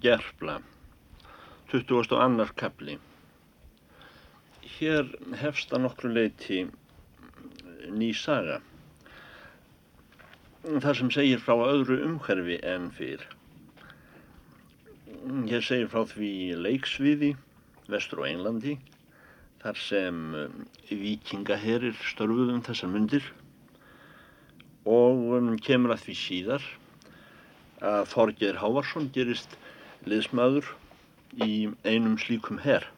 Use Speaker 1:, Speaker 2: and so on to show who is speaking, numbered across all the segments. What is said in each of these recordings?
Speaker 1: Gerfla, 22. kapli. Hér hefst að nokkru leiti ný saga. Það sem segir frá öðru umhverfi en fyrr. Hér segir frá því leiksviði vestur á Englandi þar sem vikingaherir störfuðum þessar myndir og um, kemur að því síðar að Þorgeir Hávarsson gerist liðsmaður í einum slíkum herr.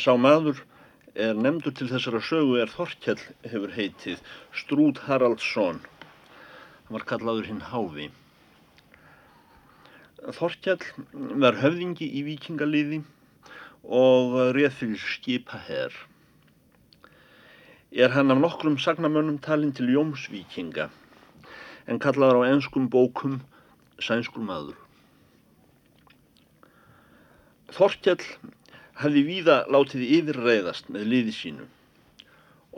Speaker 1: Sá maður er nefndur til þessara sögu er Þorkjell hefur heitið Strúd Haraldsson. Hann var kallaður hinn Háfi. Þorkjell var höfðingi í vikingaliði og reð fyrir skipa herr. Er hann af nokkrum sagnamönnum talinn til Jómsvíkinga en kallaður á enskum bókum sænskur maður. Þorkjell hafði víða látið yfirreiðast með liði sínu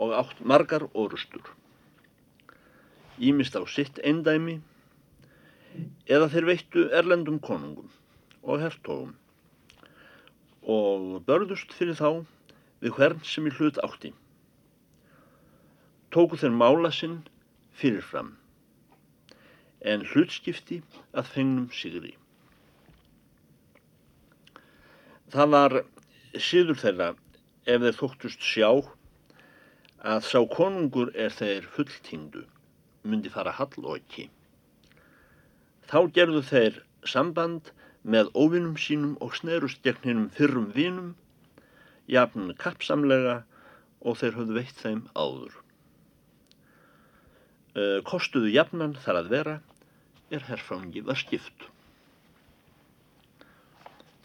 Speaker 1: og átt margar orustur. Ímist á sitt eindæmi eða þeir veittu erlendum konungum og hertogum og börðust fyrir þá við hvern sem í hlut átti. Tóku þeir mála sinn fyrirfram en hlutskipti að fengnum sigri. Það var síður þeirra ef þeir þóttust sjá að sá konungur er þeir fulltingdu, myndi fara hallokki. Þá gerðu þeir samband með óvinnum sínum og snerust gegn hinnum fyrrum vinum, jafn kappsamlega og þeir höfðu veitt þeim áður. Kostuðu jafnan þar að vera er herfangi var skipt.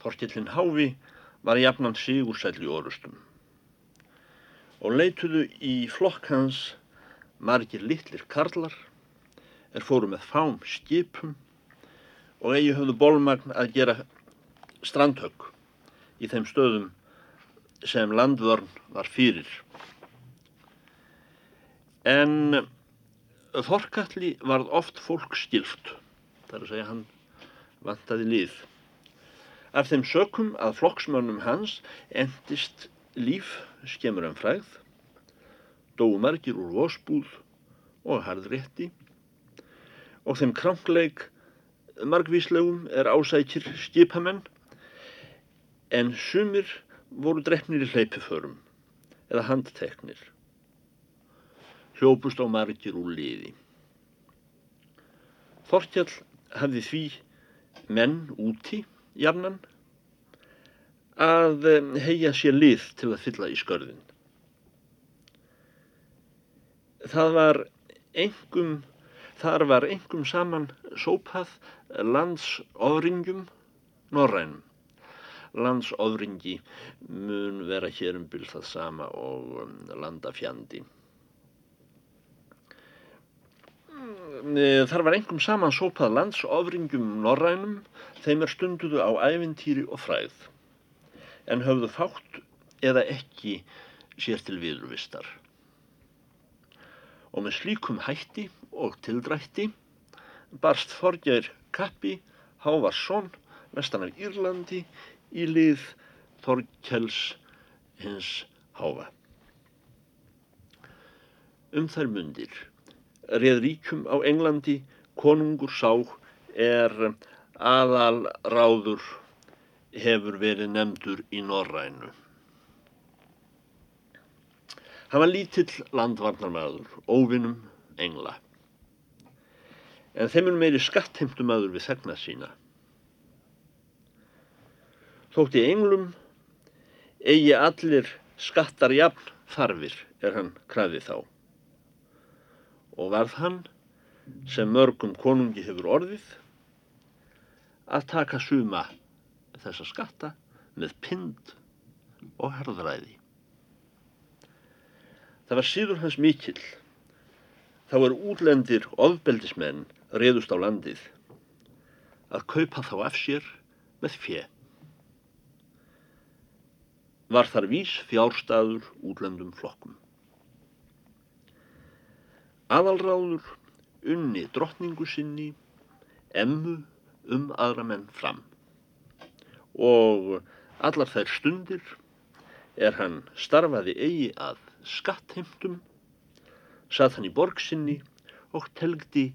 Speaker 1: Þorkellin Háfi var jafnan sigursæll í orustum og leituðu í flokk hans margir litlir karlar er fóru með fám skipum og eigi höfðu bólmagn að gera strandhögg í þeim stöðum sem landvörn var fyrir. En Þorkalli varð oft fólk skilt, þar að segja hann vantaði lið. Af þeim sökum að flokksmönnum hans endist líf skemur en fræð, dóu margir úr vósbúð og harðrétti og þeim krankleik margvíslegum er ásækir skipamenn en sumir voru drefnir í hleypiförum eða handteknir hljópust á margir úr liði. Þorkjall hafði því menn úti, jarnan, að heia sér lið til að fylla í skörðin. Það var engum, þar var engum saman sópað landsofringjum norrænum. Landsofringi mun vera hér um byrð það sama og landafjandi. Þar var einhverjum saman sópað landsofringjum norrænum, þeim er stunduðu á ævintýri og fræð, en höfðu fátt eða ekki sér til viðurvistar. Og með slíkum hætti og tildrætti barst Þorgjær Kappi Hávarsson, vestanar Írlandi, í lið Þorkjells hins Háva. Um þær mundir reð ríkjum á Englandi, konungur sá er aðal ráður hefur verið nefndur í Norrænu. Hann var lítill landvarnarmæður, óvinnum engla. En þeim er meiri skattheimtumæður við þegna sína. Þótti englum eigi allir skattar jafn þarfir er hann kræði þá og varð hann, sem mörgum konungi hefur orðið, að taka suma þessa skatta með pind og herðræði. Það var síður hans mikill. Þá er útlendir ofbeldismenn reyðust á landið að kaupa þá af sér með fjö. Var þar vís fjárstaður útlendum flokkum. Aðalráður unni drottningu sinni emmu um aðra menn fram. Og allar þær stundir er hann starfaði eigi að skattheimtum, sað hann í borgsinni og telgdi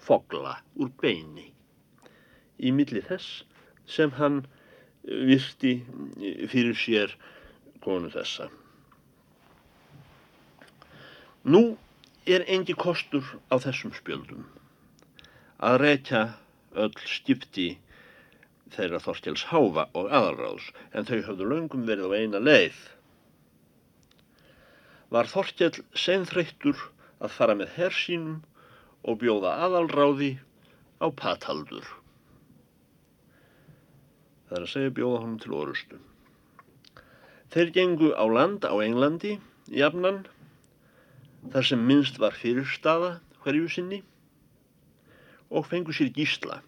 Speaker 1: fogla úr beini í milli þess sem hann virti fyrir sér konu þessa. Nú er engi kostur á þessum spjöldum að rekja öll skipti þeirra Þorstjáls Háfa og aðalráðs en þau höfðu löngum verið á eina leið. Var Þorstjál seinþreyttur að fara með hersínum og bjóða aðalráði á pataldur. Það er að segja bjóða honum til orustu. Þeir gengu á land á Englandi, jafnan, þar sem minnst var fyrirstaða hverju sinni og fengu sér gísla.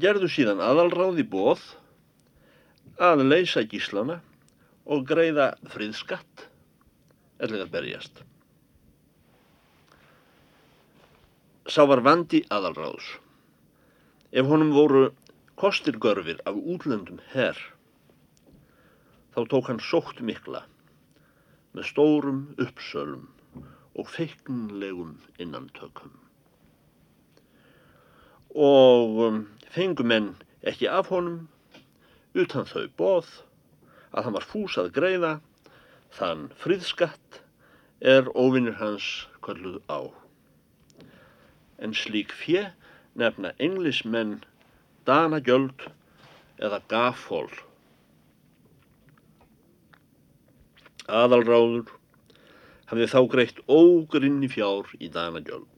Speaker 1: Gerðu síðan aðalráði bóð að leysa gíslana og greiða friðskatt eða berjast. Sá var vandi aðalráðs. Ef honum voru kostirgörfir af útlöndum herr, þá tók hann sótt mikla með stórum uppsölum og feiknlegum innantökum. Og um, fengu menn ekki af honum utan þau bóð að hann var fús að greiða þann friðskatt er óvinnir hans kvölduð á. En slík fjö nefna englismenn danagjöld eða gafól aðalráður hafði þá greitt ógrinni fjár í danagjöld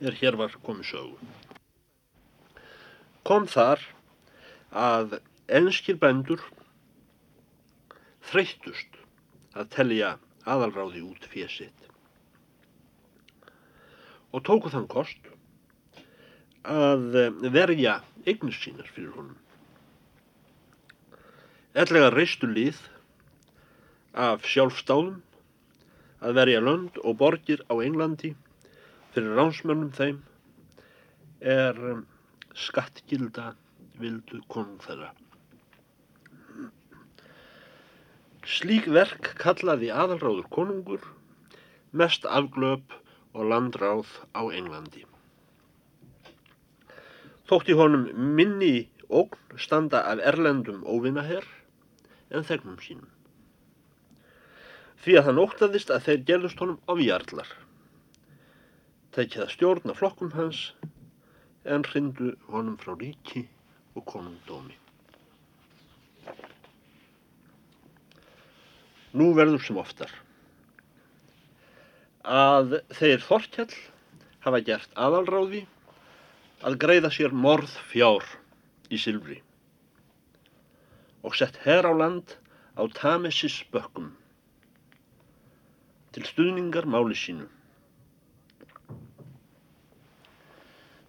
Speaker 1: er hér var komið sögu. Kom þar að enskir bændur þreyttust að telja aðalráði út fésitt og tóku þann kost að verja eignir sínar fyrir honum. Ellega reistu lið af sjálfstáðum að verja lönd og borgir á Englandi fyrir ránsmönnum þeim er um, skattgilda vildu konung þeirra. Slík verk kallaði aðalráður konungur mest afglöp og landráð á Englandi. Þótti honum minni ógn standa af erlendum óvinnaherr en þegnum sínum því að hann óttaðist að þeir gerðust honum ofjarlar. Tekið að stjórna flokkum hans en hrindu honum frá ríki og konungdómi. Nú verður sem oftar að þeir Þorkjall hafa gert aðalráði að greiða sér morð fjár í Silfri og sett her á land á Tamesis bökkum til stuðningar máli sínu.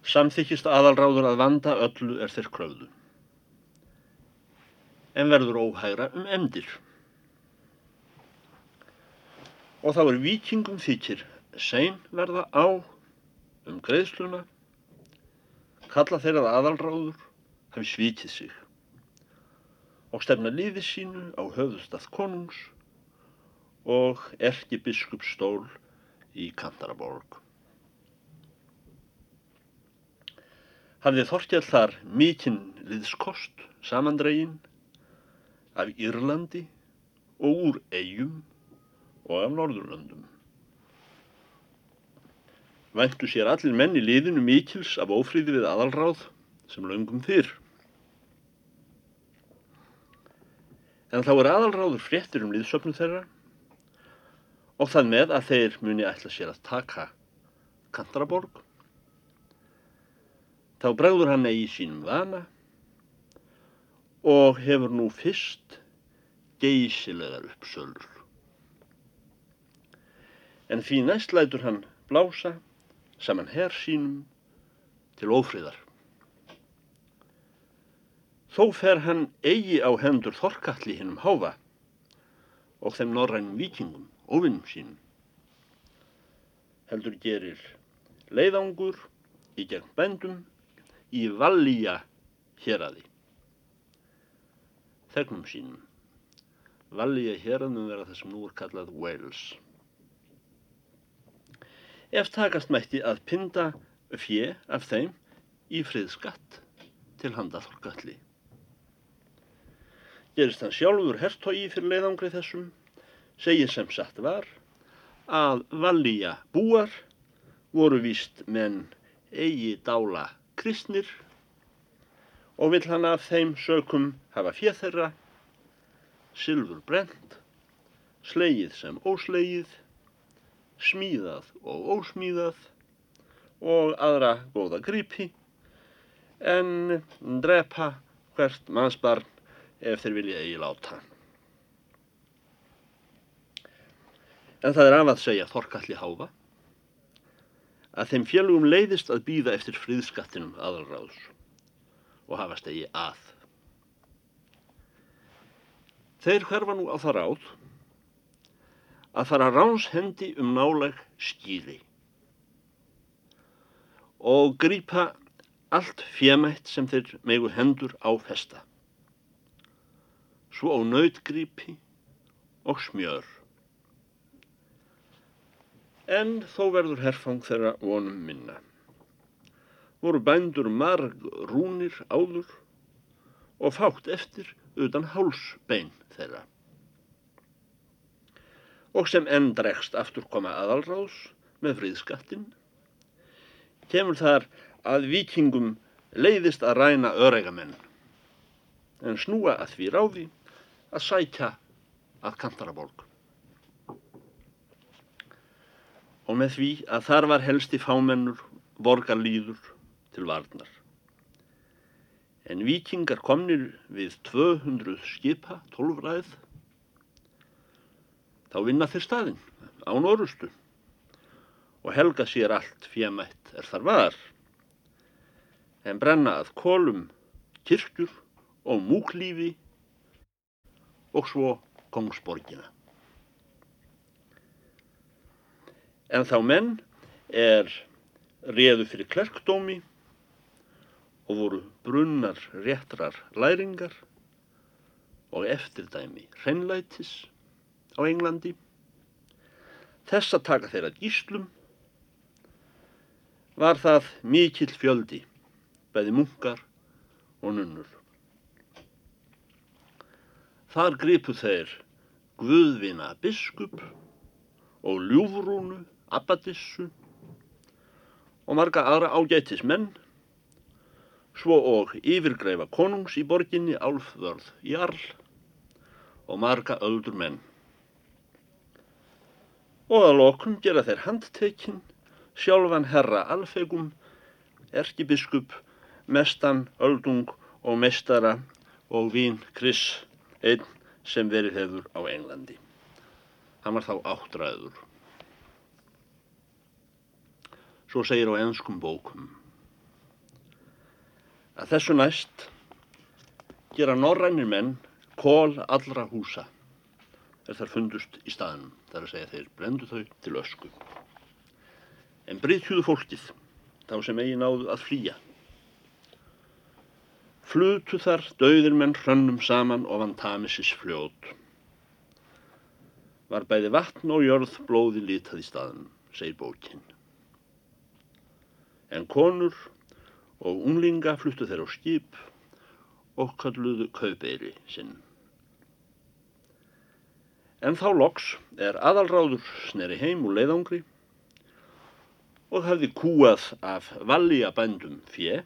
Speaker 1: Samþykist aðalráður að vanda öllu er þeir kröfðu. En verður óhægra um emdir. Og þá er vikingum þykir sein verða á um greiðsluna, kalla þeir að aðalráður hafi svítið sig og stefna lífi sínu á höfðustað konungs og erkibiskupstól í Kantaraborg. Hafði Þorkjall þar mikinn liðskost samandregin af Írlandi og úr eigum og af Norðurlöndum. Væntu sér allir menn í liðinu mikils af ófríði við aðalráð sem löngum fyrr. En þá er aðalráður fréttir um liðsöfnu þeirra og það með að þeir muni ætla sér að taka Kantaraborg. Þá bregður hann eigi sínum vana og hefur nú fyrst geysilegar uppsölur. En því næst lætur hann blása saman herr sínum til ófríðar. Þó fer hann eigi á hendur Þorkalli hinnum háfa og þeim norrænum vikingum óvinnum sínum. Heldur gerir leiðangur í gegn bændum í Vallíja héraði. Þegnum sínum. Vallíja héraðum vera það sem nú er kallað Wales. Ef takast mætti að pinda fjö af þeim í friðskatt til handa þorkalli. Gerist hann sjálfur hertogi fyrir leiðangri þessum, segir sem satt var, að Vallíja búar voru víst menn eigi dála kristnir og vill hann af þeim sökum hafa fjöð þeirra, sylfur brent, slegið sem óslegið, smíðað og ósmíðað og aðra góða grípi en drepa hvert mannsbarn ef þeir vilja eigi láta. En það er af að segja Þorkalli Háfa að þeim fjölugum leiðist að býða eftir friðskattinum aðalráðs og hafa stegi að. Þeir hverfa nú á það ráð að fara ránshendi um náleg skýri og grýpa allt fjemætt sem þeir megu hendur á festa. Svo á nautgrípi og smjör. En þó verður herfang þeirra vonum minna. Voru bændur marg rúnir áður og fátt eftir utan hálsbein þeirra. Og sem enn dregst aftur koma aðalráðs með fríðskattinn, kemur þar að vikingum leiðist að ræna öregamenn, en snúa að því ráði að sækja að kantaraborg. Og með því að þar var helsti fámennur borgarlýður til varnar. En vikingar komnir við 200 skipa, 12 ræð, þá vinna þeir staðinn án orustu og helga sér allt fjamætt er þar var en brenna að kolum kirkjur og múklífi og svo kongsborgina. En þá menn er réðu fyrir klerkdómi og voru brunnar réttrar læringar og eftirdæmi hreinlætis á Englandi. Þess að taka þeirra gíslum var það mikill fjöldi, bæði munkar og nunnur. Þar gripu þeir Guðvina biskup og Ljúfrúnu abbadissu og marga aðra ágætis menn, svo og yfirgreifa konungs í borginni Álfvörð Jarl og marga öldur menn. Og að lokum gera þeir handtekinn sjálfan herra alfegum, erkibiskup, mestan, öldung og mestara og vín Chris, einn sem verið hefur á Englandi. Hann var þá áttræður. Svo segir á ennskum bókum að þessu næst gera norrænir menn kól allra húsa er þar fundust í staðinum, þar að segja þeir brendu þau til ösku en bryðhjúðu fólkið, þá sem eigi náðu að flýja. Flutu þar dauðir menn hrönnum saman ofan Tamisis fljót. Var bæði vatn og jörð blóði litað í staðin, segir bókinn. En konur og unglinga fluttu þeir á skip og kalluðu kaupeyri sinn. En þá loks er aðalráður sneri heim úr leiðangri og hafði kúað af valliabændum fjö,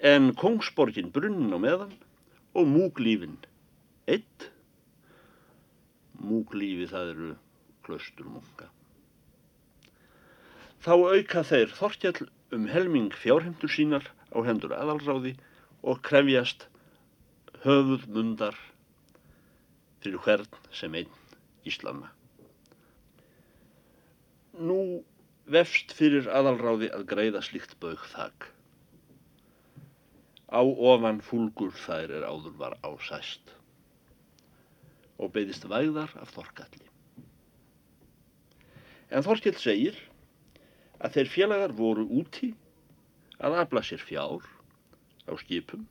Speaker 1: en kongsborgin brunnin á meðan og múglífin eitt. Múglífi það eru klaustur munga. Þá auka þeir þortjall um helming fjárhemdur sínar á hendur aðalráði og krefjast höfuð mundar fyrir hvern sem einn Íslama. Nú vefst fyrir aðalráði að greiða slíkt baug þak. Á ofan fúlgur þær er áður var ásæst og beðist væðar af Þorkalli. En Þorkell segir að þeir félagar voru úti að afla sér fjár á skipum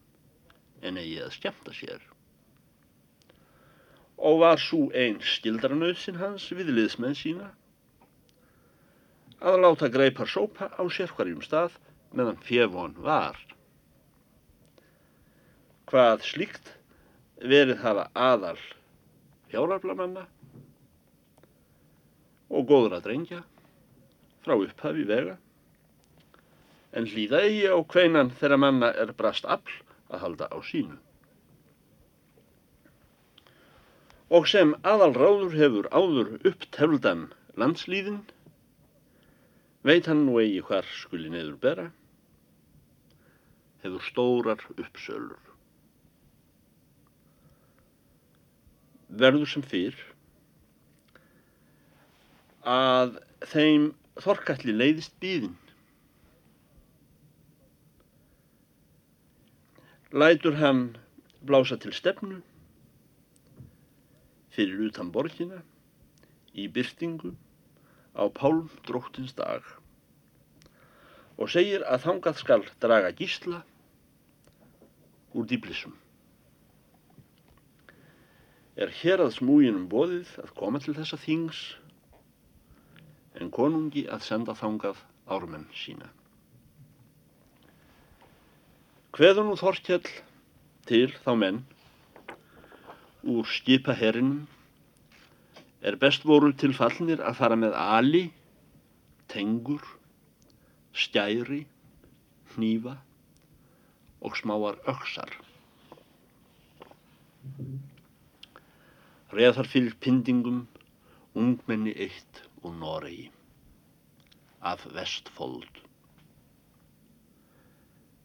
Speaker 1: en eigi að skemmta sér. Og var svo einn skildranauðsin hans við liðsmenn sína að láta greipar sópa á sérkvarjum stað meðan fjefón var. Hvað slíkt verið hafa aðal fjáraflamanna og góður að drengja frá upphafi vega en hlýða eigi á kveinan þegar manna er brast afl að halda á sínu. Og sem aðal ráður hefur áður upptefldan landslýðin veit hann nú eigi hvar skuli neður bera hefur stórar uppsölur. Verður sem fyrr að þeim þorkalli leiðist býðin. Lætur hann blása til stefnu fyrir utan borgina í byrtingu á pálm dróttins dag og segir að þangað skal draga gísla úr dýblissum. Er hér að smúginum bóðið að koma til þessa þings en konungi að senda þangað ármenn sína. Hveðu nú Þorkjell til þá menn úr skipa herinum er best voru til fallnir að fara með ali, tengur, skæri, hnífa og smáar öksar. Reðar fyrir pindingum ungmenni eitt og Noregi af vestfold.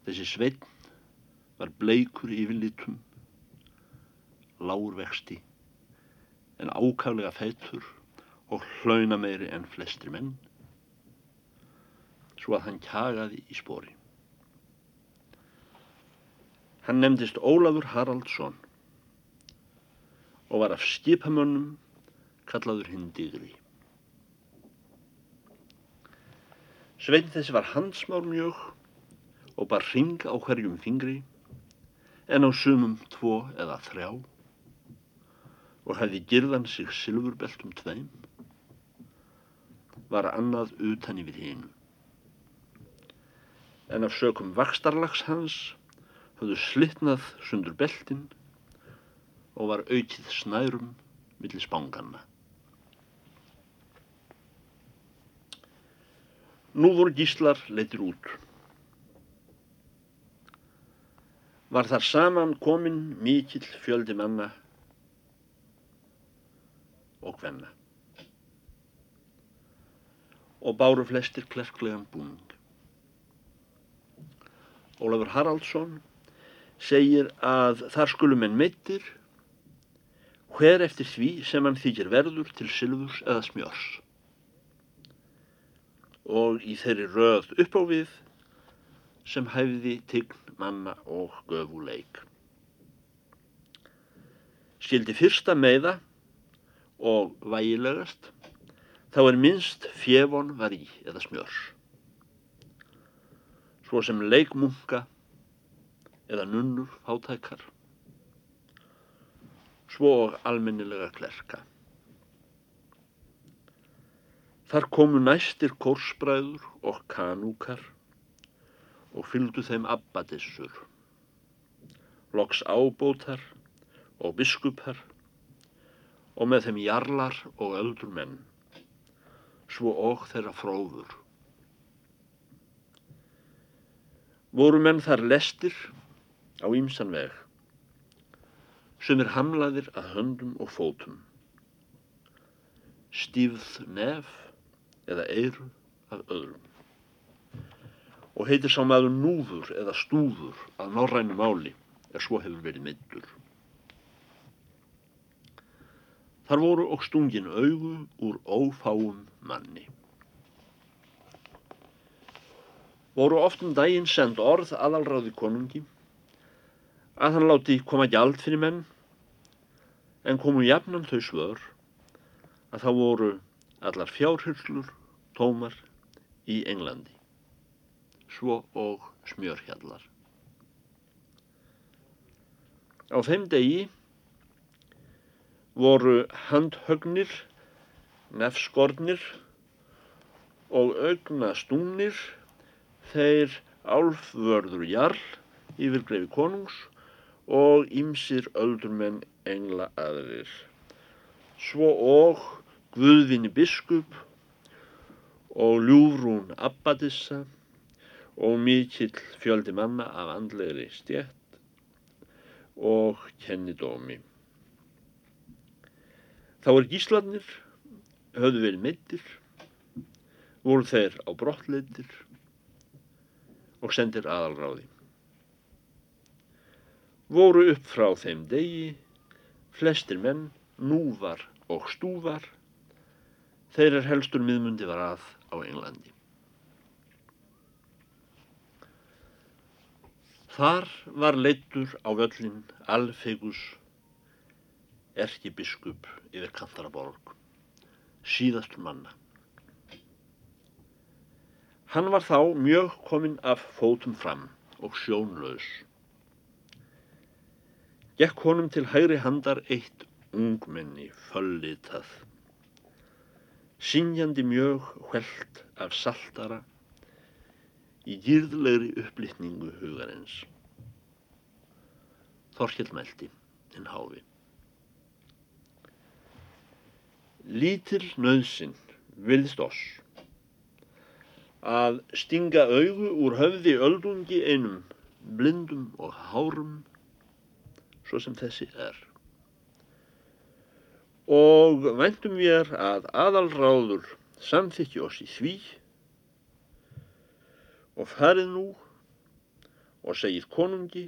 Speaker 1: Þessi sveitn var bleikur yfirlitum, lágurvexti, en ákaflega feitur og hlauna meiri en flestri menn, svo að hann kjagaði í spori. Hann nefndist Ólafur Haraldsson og var af skipamönnum kallaður hinn digri. Svein þessi var hansmár mjög og bar ring á hverjum fingri en á sumum tvo eða þrjá og hefði girðan sig silfurbeltum tveim var annað utan yfir hínu. En af sökum vakstarlags hans höfðu slittnað sundur beltin og var aukið snærum millir spánganna. Nú voru gíslar leitir út. Var þar saman komin mikill fjöldi manna og hvenna. Og báru flestir klerklegan búning. Ólafur Haraldsson segir að þar skulum en meittir hver eftir því sem hann þykir verður til sylfurs eða smjörs og í þeirri röð upp á við sem hæfði tign manna og göfuleik. Skildi fyrsta meða og vægilegast þá er minnst fjefon var í eða smjörs. Svo sem leikmunga eða nunnur fátækar. Svo og almennilega klerka. Þar komu næstir korsbræður og kanúkar og fylgdu þeim abbadissur, loks ábótar og biskupar og með þeim jarlar og öldur menn, svo og þeirra fróður. Voru menn þar lestir á ímsan veg, sem er hamlaðir að höndum og fótum, stífð nef, eða eiru af öðrum. Og heitir sá maður núður eða stúður að norrænu máli er svo hefur verið myndur. Þar voru og stungin augu úr ófáum manni. Voru oft um daginn send orð aðalráði konungi að hann láti koma gjald fyrir menn en komu jafnan þau svör að það voru allar fjárhyllur tómar í Englandi, svo og smjörhjallar. Á þeim degi voru handhögnir, nefskornir og augna stúnir þeir álfvörður jarl yfir greifi konungs og ýmsir öldurmenn engla aðrir. Svo og Guðvinni biskup og ljúfrún abbadissa og mikill fjöldi manna af andlegri stjætt og kennidómi. Þá er gíslarnir, höfðu verið meittir, voru þeir á brottleitir og sendir aðalráði. Voru upp frá þeim degi, flestir menn, núvar og stúvar, þeir er helstur miðmundi var að á Englandi. Þar var leittur á völlin Alfegus erkibiskup yfir Kantaraborg, síðastur manna. Hann var þá mjög kominn af fótum fram og sjónlaus. Gekk honum til hægri handar eitt ungmenni föllitað. Sinjandi mjög hvelt af saltara í gýrðlegri upplýtningu hugarins. Þorkjell mælti en háfi. Lítil nöðsinn vilðst oss að stinga augu úr höfði öldungi einum blindum og hárum svo sem þessi er. Og væntum við að aðalráður samþykji oss í því og farið nú og segið konungi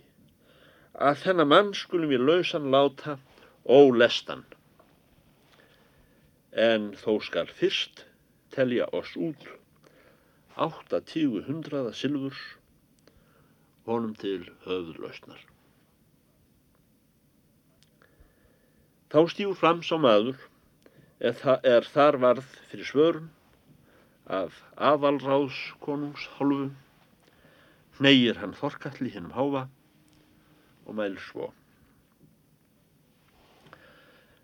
Speaker 1: að þennan mann skulum við lausan láta ólestan. En þó skal fyrst telja oss út átta tíu hundraða silfurs honum til höfðlausnar. Þá stífur fram sá maður er, þar varð fyrir svörun af aðalráðskonungs hálfu, hnegir hann þorkalli hennum háfa og mæl svo.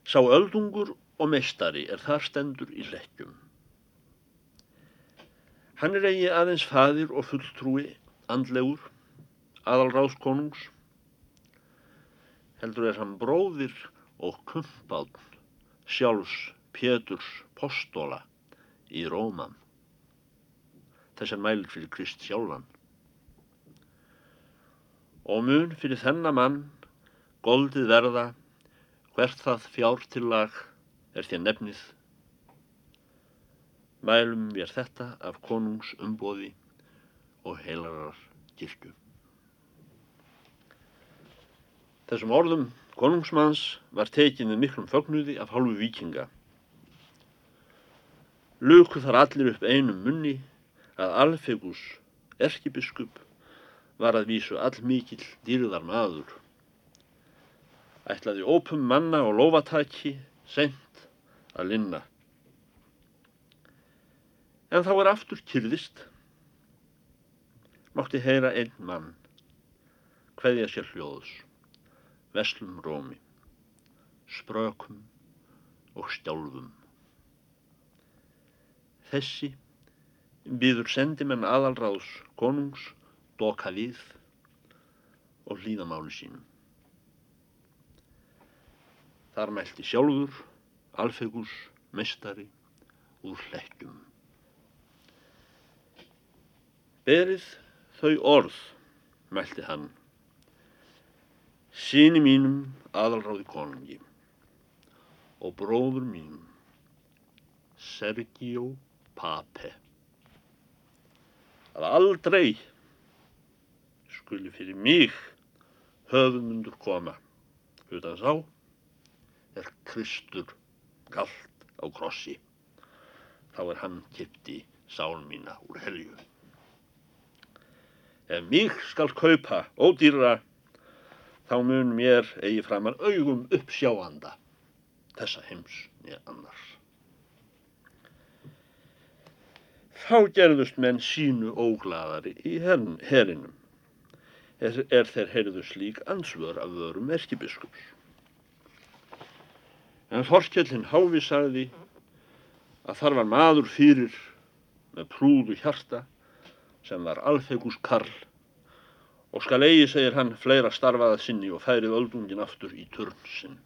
Speaker 1: Sá öldungur og meistari er þar stendur í lekkjum. Hann er eigi aðeins fadir og fulltrúi andlegur, aðalráðskonungs, heldur er hann bróðir og kumpáln sjálfs Péturs postóla í Róman. Þess er mælir fyrir Krist sjálfan. Og mun fyrir þennan mann goldið verða hvert það fjártillag er þér nefnið. Mælum við þetta af konungs umbóði og heilarar kirkju. Þessum orðum konungsmanns var tekið með miklum fögnuði af hálfu vikinga. Luku þar allir upp einum munni að Alfegus, erkibiskup, var að vísu allmikill dýrðar maður. Ætlaði ópum manna og lofataki sent að linna. En þá er aftur kyrðist. Mátti heyra einn mann, hveðja sér hljóðus veslum rómi, sprökum og stjálfum. Þessi býður sendimenn aðalráðs konungs doka við og hlýðamáli sínum. Þar mælti sjálfur Alfegus mestari úr hlekkjum. Berið þau orð, mælti hann, síni mínum aðalráði konungi og bróður mínum Sergio Pape. Að aldrei skuli fyrir mig höfðmundur koma. Utan sá er Kristur kallt á krossi. Þá er hann kipti sál mína úr helju ef mig skal kaupa ódýra þá mun mér eigi framar augum uppsjáanda þessa heims nýja annars. Þá gerðust menn sínu óglaðari í herinum, er, er þeir heyrðu slík ansvör af vörum erkibiskups. En Þorkjellin Hávi sagði að þar var maður fyrir með prúðu hjarta sem var alfegus karl og skal eigi, segir hann, fleira starfaða sinni og færið öldungin aftur í törn sinn.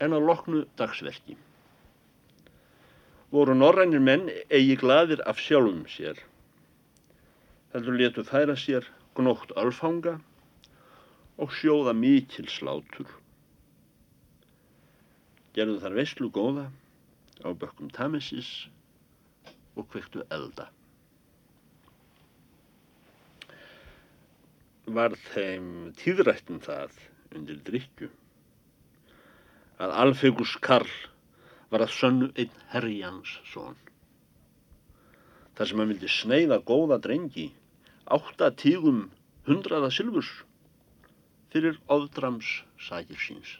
Speaker 1: En að loknu dagsverki voru norrænir menn eigi gladir af sjálfum sér. Heldur letu færa sér gnótt alfanga og sjóða mikil slátur. Gerðu þar veistlu góða á bökkum Tamesis og kvektu elda. Var þeim tíðrættum það undir drikju að Alfegus Karl var að sönnu einn herjans són. Þar sem hann vildi sneiða góða drengi átta tígum hundraða silfurs fyrir ofdrams sækir síns.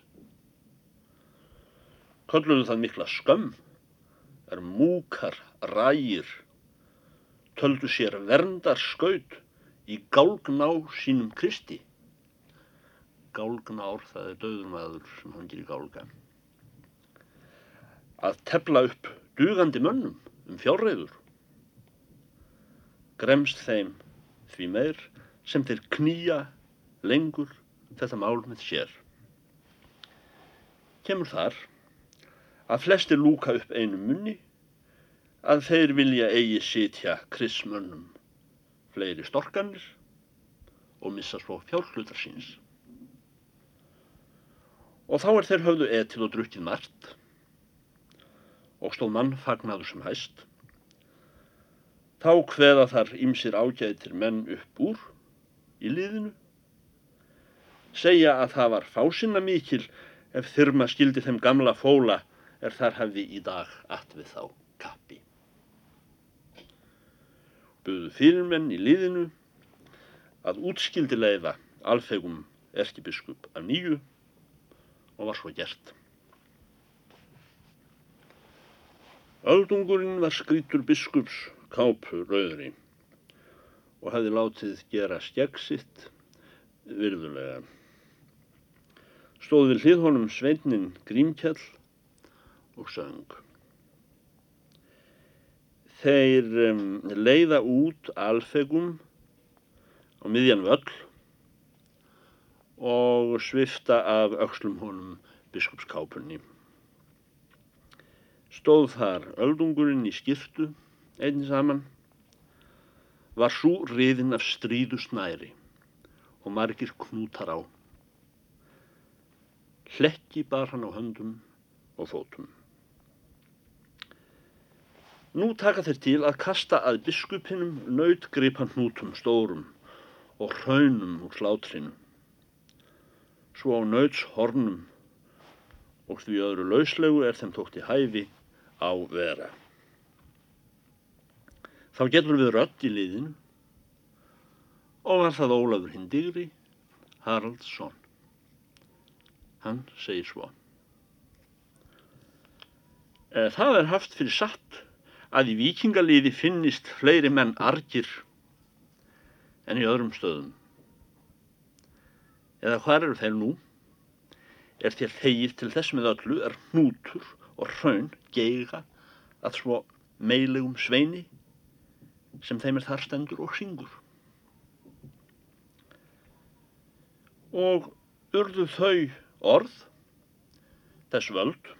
Speaker 1: Kölluðu það mikla skömm, er múkar, rægir, töldu sér verndar skaut í gálgná sínum Kristi. Gálgnár það er döðumadur sem hangir í gálga að tefla upp dugandi mönnum um fjárreiður. Gremst þeim því meir sem þeir knýja lengur þetta mál með sér. Kemur þar að flestir lúka upp einu munni að þeir vilja eigi sitja krismönnum fleiri storkanir og missa svo fjárhlutar síns. Og þá er þeir höfðu etil og drukkið margt og stóð mann fagnaður sem hæst. Þá hveða þar ymsir ágæðir menn upp úr í liðinu. Segja að það var fásinna mikil ef þyrma skildi þeim gamla fóla er þar hefði í dag allt við þá kappi. Buðu fyrirmenn í liðinu að útskildi leiða alfegum erkibiskup af nýju og var svo gert. Öldungurinn var skrítur biskups kápu rauðri og hefði látið gera skegg sitt virðulega. Stóð við hlið honum sveitnin Grímkjall og söng. Þeir um, leiða út alfegum á miðjan völl og svifta af aukslum honum biskupskápunni. Stóð þar öldungurinn í skiptu, einn saman, var svo riðin af stríðu snæri og margir knútar á. Hlekki bar hann á höndum og fótum. Nú taka þeir til að kasta að biskupinum nautgripan hnútum stórum og hraunum úr slátrinu. Svo á nauts hornum og því öðru lauslegu er þeim tókt í hæfi á vera. Þá getur við rött í liðinu og var það Ólafur Hindigri Haraldsson. Hann segir svo. Eh, það er haft fyrir satt að í vikingaliði finnist fleiri menn argir en í öðrum stöðum. Eða hvað eru þeir nú? Er þér þegið til þess með öllu er hnútur og hraun geiga að svo meilegum sveini sem þeim er þar stendur og syngur. Og urðu þau orð, þess völd,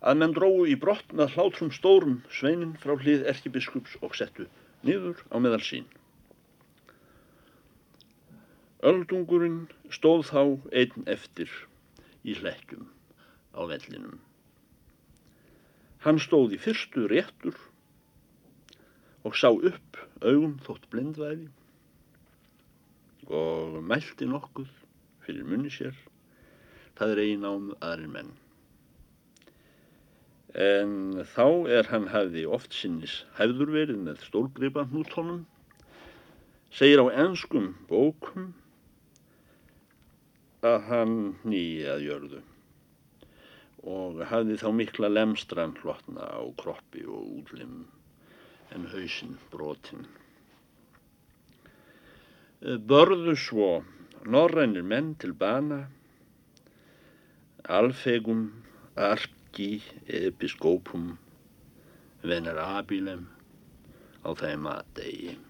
Speaker 1: að menn dróðu í brott með hlátrum stórum sveinin frá hlið erkibiskups og settu niður á meðal sín. Öldungurinn stóð þá einn eftir í hlekkjum á vellinum. Hann stóð í fyrstu réttur og sá upp augum þótt blindvæði og mælti nokkuð fyrir munni sér. Það er einn ám aðri menn. En þá er hann hafði oft sinnis hæfður verið með stólgripa hnútonum, segir á ennskum bókum að hann nýja að jörðu og hafði þá mikla lemstran hlotna á kroppi og útlim en hausinn brotinn. Börðu svo norrænir menn til bana, alfegum, arki, episkópum, venerabilem á þeim að degi.